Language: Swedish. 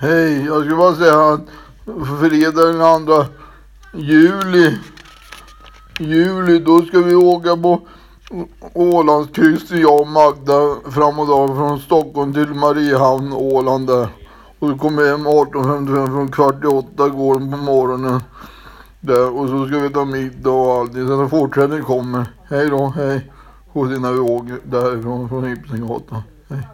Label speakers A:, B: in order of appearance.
A: Hej, jag skulle bara säga att fredag den andra juli, juli, då ska vi åka på Ålandskrysset, jag och Magda, fram och dag från Stockholm till Mariehamn, Åland där. Och så kommer vi hem 18.55 från kvart i åtta går på morgonen. Där, och så ska vi ta middag och allting. Sen fortsättningen kommer. Hej då, hej. Och sen när vi åker därifrån, från Ibsengatan. Hej.